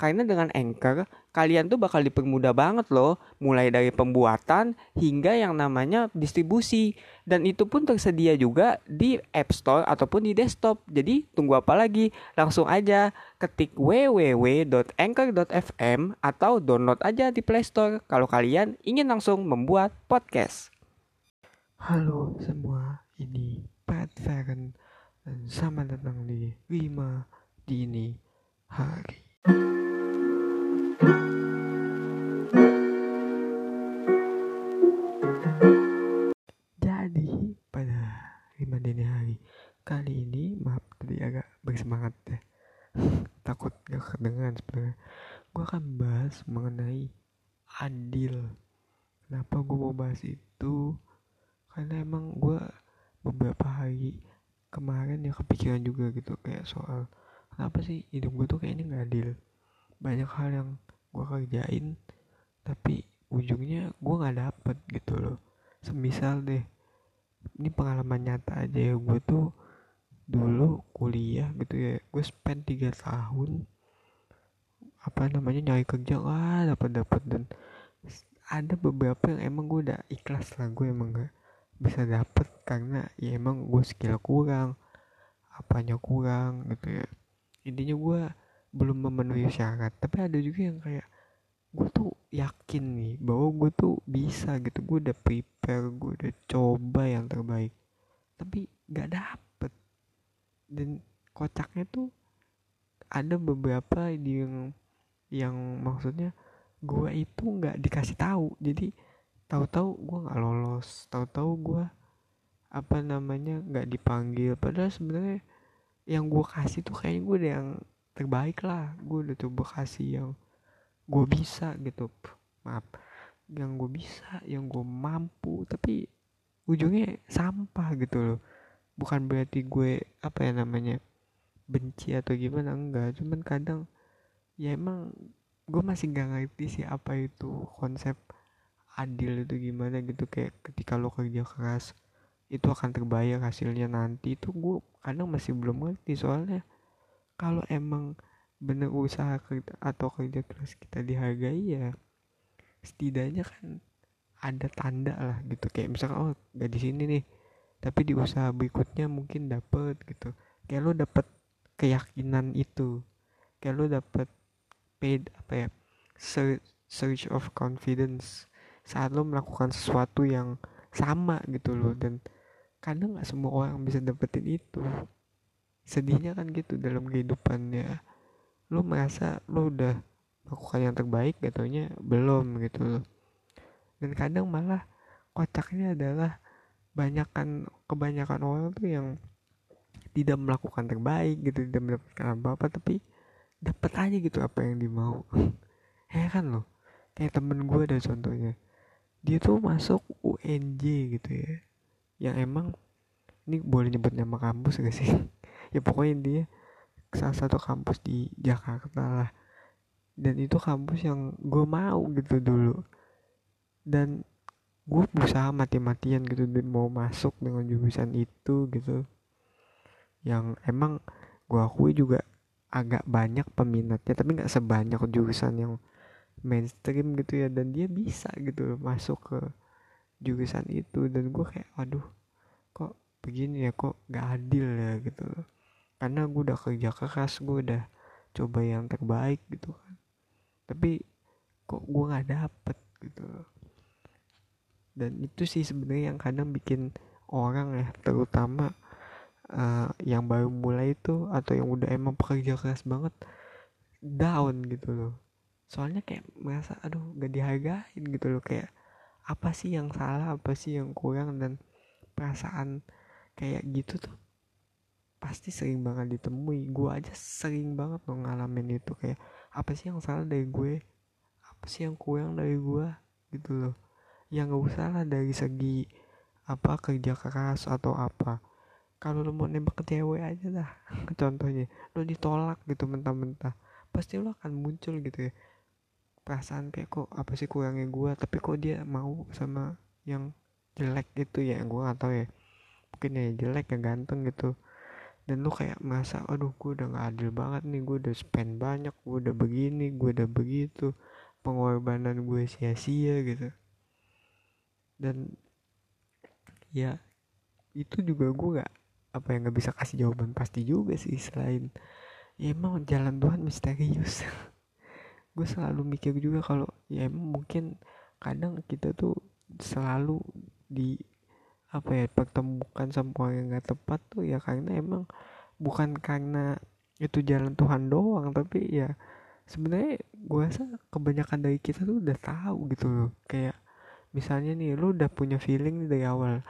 Karena dengan Anchor, kalian tuh bakal dipermudah banget loh, mulai dari pembuatan hingga yang namanya distribusi. Dan itu pun tersedia juga di App Store ataupun di desktop. Jadi tunggu apa lagi? Langsung aja ketik www.anchor.fm atau download aja di Play Store kalau kalian ingin langsung membuat podcast. Halo semua, ini Pat Feren dan selamat datang di 5 Dini Hari. Jadi pada 5 Dini Hari kali ini maaf tadi agak bersemangat ya. Takut gak kedengeran sebenarnya. Gue akan bahas mengenai adil. Kenapa gue mau bahas itu? Karena emang gue beberapa hari kemarin ya kepikiran juga gitu kayak soal kenapa sih hidup gue tuh kayaknya nggak adil banyak hal yang gue kerjain tapi ujungnya gue nggak dapet gitu loh. Semisal deh ini pengalaman nyata aja ya gue tuh dulu kuliah gitu ya gue spend 3 tahun apa namanya nyari kerja lah dapat dapat dan ada beberapa yang emang gue udah ikhlas lah gue emang gak bisa dapet karena ya emang gue skill kurang apanya kurang gitu ya. Intinya gue belum memenuhi syarat. Tapi ada juga yang kayak gue tuh yakin nih bahwa gue tuh bisa gitu. Gue udah prepare gue udah coba yang terbaik. Tapi gak dapet. Dan kocaknya tuh ada beberapa yang yang maksudnya gue itu nggak dikasih tahu. Jadi tahu-tahu gue nggak lolos. Tahu-tahu gue apa namanya nggak dipanggil. Padahal sebenarnya yang gue kasih tuh kayaknya gue udah yang terbaik lah. Gue udah coba kasih yang gue bisa gitu. Maaf. Yang gue bisa yang gue mampu. Tapi ujungnya sampah gitu loh. Bukan berarti gue apa ya namanya benci atau gimana enggak. Cuman kadang ya emang gue masih gak ngerti sih apa itu konsep adil itu gimana gitu. Kayak ketika lo kerja keras itu akan terbayar hasilnya nanti. Itu gue kadang masih belum ngerti soalnya kalau emang bener usaha kerja atau kerja keras kita dihargai ya setidaknya kan ada tanda lah gitu. Kayak misalkan oh gak di sini nih. Tapi di usaha berikutnya mungkin dapet gitu. Kayak lo dapet keyakinan itu. Kayak lo dapet paid apa ya search of confidence saat lo melakukan sesuatu yang sama gitu loh. Dan kadang nggak semua orang bisa dapetin itu sedihnya kan gitu dalam kehidupannya. Lo merasa lo udah melakukan yang terbaik gatonya belum gitu loh. Dan kadang malah kocaknya adalah banyakkan kebanyakan orang tuh yang tidak melakukan terbaik gitu tidak mendapatkan apa-apa tapi dapat aja gitu apa yang dimau. Kan loh. Kayak temen gue ada contohnya. Dia tuh masuk UNJ gitu ya. Yang emang ini boleh nyebut nama kampus gak sih ya pokoknya dia salah satu kampus di Jakarta lah. Dan itu kampus yang gue mau gitu dulu. Dan gue berusaha mati-matian gitu mau masuk dengan jurusan itu gitu. Yang emang gue akui juga agak banyak peminatnya tapi nggak sebanyak jurusan yang mainstream gitu ya. Dan dia bisa gitu masuk ke jurusan itu. Dan gue kayak aduh kok begini ya? Kok gak adil ya? Gitu loh karena gue udah kerja keras gue udah coba yang terbaik gitu kan. Tapi kok gue nggak dapet gitu. Dan itu sih sebenarnya yang kadang bikin orang ya terutama uh, yang baru mulai itu atau yang udah emang pekerja keras banget down gitu loh. Soalnya kayak merasa aduh gak dihargain gitu loh. Kayak apa sih yang salah? Apa sih yang kurang? Dan perasaan kayak gitu tuh pasti sering banget ditemui. Gue aja sering banget loh itu kayak apa sih yang salah dari gue? Apa sih yang kurang dari gue gitu loh. Yang gak usah lah dari segi apa kerja keras atau apa. Kalau lo mau nembak ke cewek aja dah contohnya. Lo ditolak gitu mentah-mentah pasti lo akan muncul gitu ya. Perasaan kayak kok apa sih kurangnya gue tapi kok dia mau sama yang jelek gitu ya gue gak tahu ya. Mungkin ya jelek ya ganteng gitu dan lu kayak merasa aduh gue udah gak adil banget nih gue udah spend banyak gue udah begini gue udah begitu pengorbanan gue sia-sia gitu. Dan ya itu juga gue gak apa yang gak bisa kasih jawaban pasti juga sih selain ya emang jalan Tuhan misterius. Gue selalu mikir juga kalau ya emang mungkin kadang kita tuh selalu di apa ya pertemukan sama orang yang gak tepat tuh ya karena emang bukan karena itu jalan Tuhan doang tapi ya sebenarnya gue rasa kebanyakan dari kita tuh udah tahu gitu loh. Kayak misalnya nih lu udah punya feeling nih dari awal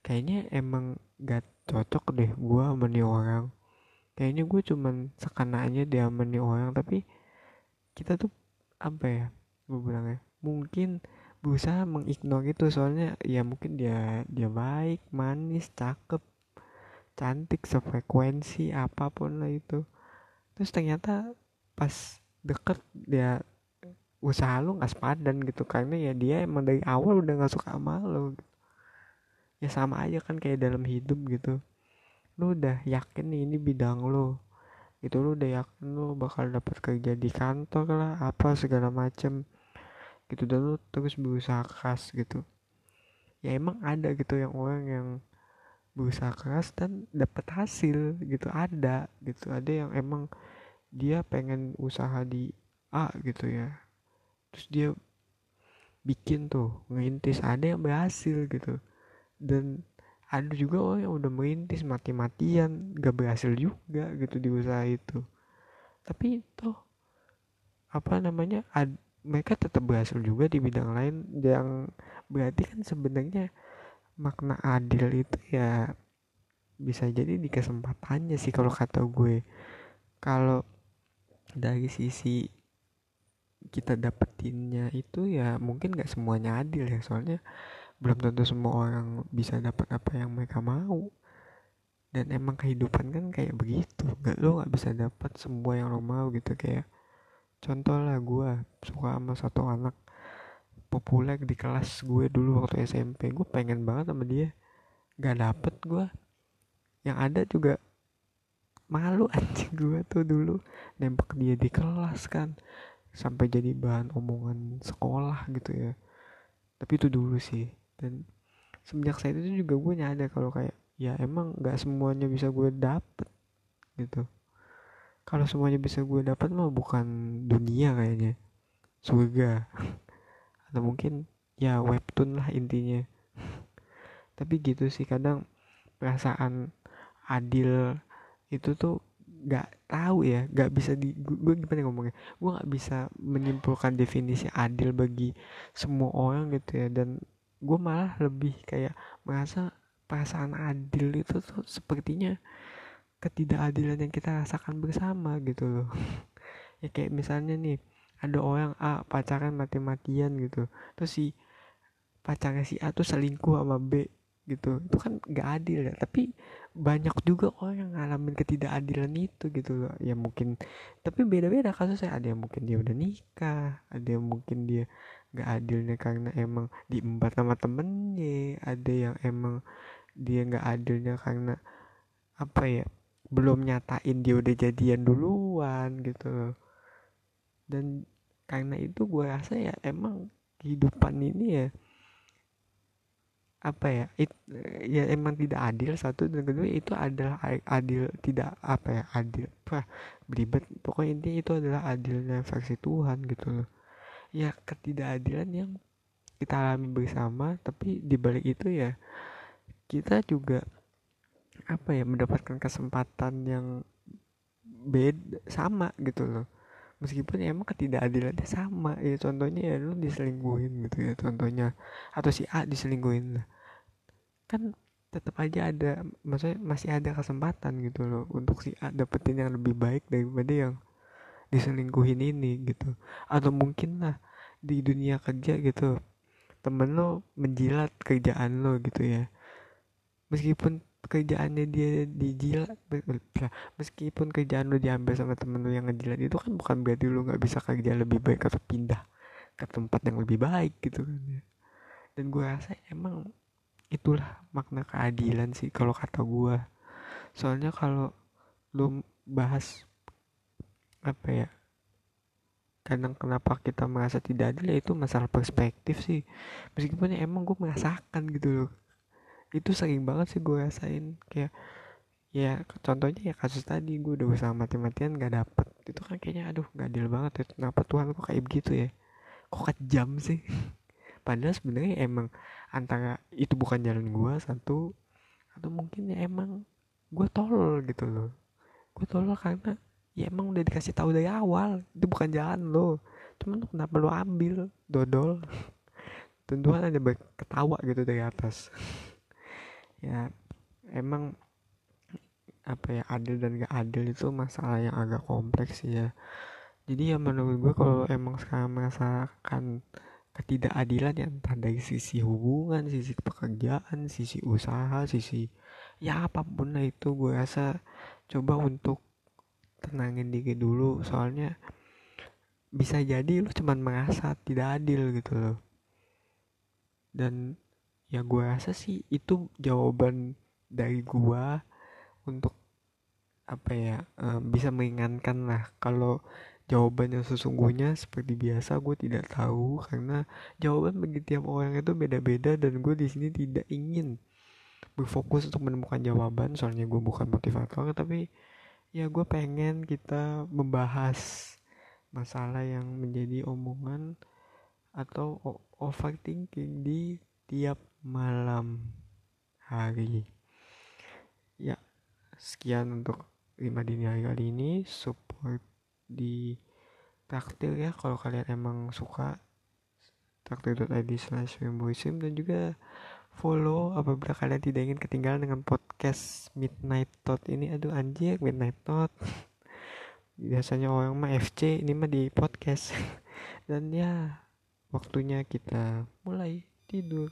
kayaknya emang gak cocok deh gue sama nih orang. Kayaknya gue cuman sekenanya dia sama nih orang tapi kita tuh apa ya gue bilang ya mungkin berusaha mengignore itu soalnya ya mungkin dia dia baik manis cakep cantik sefrekuensi apa pun lah itu. Terus ternyata pas deket dia usaha lu nggak sepadan gitu karena ya dia emang dari awal udah nggak suka sama lo gitu. ya sama aja kan kayak dalam hidup gitu. Lu udah yakin nih ini bidang lo itu lu udah yakin lu bakal dapat kerja di kantor lah apa segala macem gitu dan lu terus berusaha keras gitu. Ya emang ada gitu yang orang yang berusaha keras dan dapat hasil gitu ada gitu. Ada yang emang dia pengen usaha di A gitu ya. Terus dia bikin tuh ngerintis ada yang berhasil gitu. Dan ada juga orang yang udah merintis mati-matian gak berhasil juga gitu di usaha itu. Tapi toh apa namanya ad, mereka tetap berhasil juga di bidang lain yang berarti kan sebenarnya makna adil itu ya bisa jadi di kesempatannya sih kalau kata gue. Kalau dari sisi kita dapetinnya itu ya mungkin gak semuanya adil ya soalnya belum tentu semua orang bisa dapat apa yang mereka mau. Dan emang kehidupan kan kayak begitu gak lo gak bisa dapat semua yang lo mau gitu kayak contoh lah gue suka sama satu anak populer di kelas gue dulu waktu SMP gue pengen banget sama dia. Gak dapet gue yang ada juga malu anjing gue tuh dulu. Nembak dia di kelas kan. Sampai jadi bahan omongan sekolah gitu ya. Tapi itu dulu sih. Dan semenjak saat itu juga gue nyadar kalau kayak ya emang nggak semuanya bisa gue dapet gitu kalau semuanya bisa gue dapat mah bukan dunia kayaknya. Surga. Atau mungkin ya webtoon lah intinya. Tapi gitu sih kadang perasaan adil itu tuh nggak tahu ya nggak bisa di gue gimana ngomongnya? Gue nggak bisa menyimpulkan definisi adil bagi semua orang gitu ya. Dan gue malah lebih kayak merasa perasaan adil itu tuh sepertinya ketidakadilan yang kita rasakan bersama gitu loh. Ya kayak misalnya nih ada orang A pacaran mati-matian gitu terus si pacarnya si A tuh selingkuh sama B gitu itu kan gak adil ya. Tapi banyak juga orang yang ngalamin ketidakadilan itu gitu loh. Ya mungkin tapi beda-beda kasusnya. Ada yang mungkin dia udah nikah ada yang mungkin dia gak adilnya karena emang diembat sama temennya ada yang emang dia gak adilnya karena apa ya belum nyatain dia udah jadian duluan gitu. Loh dan karena itu gue rasa ya emang kehidupan ini ya apa ya it, ya emang tidak adil satu dan kedua itu adalah adil tidak apa ya adil apa beribet. Pokoknya intinya itu adalah adilnya versi Tuhan gitu loh. Ya ketidakadilan yang kita alami bersama tapi dibalik itu ya kita juga apa ya mendapatkan kesempatan yang beda sama gitu loh. Meskipun emang ketidakadilannya sama ya contohnya ya lu diselingkuhin gitu ya contohnya. Atau si A diselingkuhin kan tetap aja ada maksudnya masih ada kesempatan gitu loh untuk si A dapetin yang lebih baik daripada yang diselingkuhin ini gitu. Atau mungkin lah di dunia kerja gitu temen lo menjilat kerjaan lo gitu ya. Meskipun kerjaannya dia dijilat meskipun kerjaan lu diambil sama temen lu yang ngejilat itu kan bukan berarti lu nggak bisa kerja lebih baik atau pindah ke tempat yang lebih baik gitu kan ya. Dan gue rasa emang itulah makna keadilan sih kalau kata gue soalnya kalau lu bahas apa ya kadang kenapa kita merasa tidak adil ya itu masalah perspektif sih. Meskipun ya emang gue merasakan gitu loh itu sering banget sih gue rasain kayak ya contohnya ya kasus tadi gue udah berusaha mati-matian gak dapet. Itu kan kayaknya aduh gak adil banget ya kenapa Tuhan kok kayak begitu ya? Kok kejam sih? Padahal sebenarnya emang antara itu bukan jalan gue satu atau mungkin ya emang gue tolol gitu loh. Gue tolol karena ya emang udah dikasih tahu dari awal itu bukan jalan lo. Cuman kenapa lo ambil? Dodol. Dan Tuhan ada ketawa gitu dari atas ya emang apa ya adil dan gak adil itu masalah yang agak kompleks ya. Jadi ya menurut gue kalau emang sekarang merasakan ketidakadilan ya entah dari sisi hubungan sisi pekerjaan sisi usaha sisi ya apa pun lah itu gue rasa coba untuk tenangin diri dulu. Soalnya bisa jadi lu cuman merasa tidak adil gitu loh. Dan ya gue rasa sih itu jawaban dari gue untuk apa ya uh, bisa meringankan lah kalau jawaban yang sesungguhnya seperti biasa gue tidak tahu. Karena jawaban bagi tiap orang itu beda-beda dan gue di sini tidak ingin berfokus untuk menemukan jawaban. Soalnya gue bukan motivator tapi ya gue pengen kita membahas masalah yang menjadi omongan atau overthinking di tiap malam hari. Ya sekian untuk 5 dini hari kali ini. Support di traktir ya kalau kalian emang suka. Traktir.id slash dan juga follow apabila kalian tidak ingin ketinggalan dengan podcast Midnight Thought ini. Aduh anjir Midnight Thought. Biasanya orang mah FC ini mah di podcast. Dan ya waktunya kita mulai tidur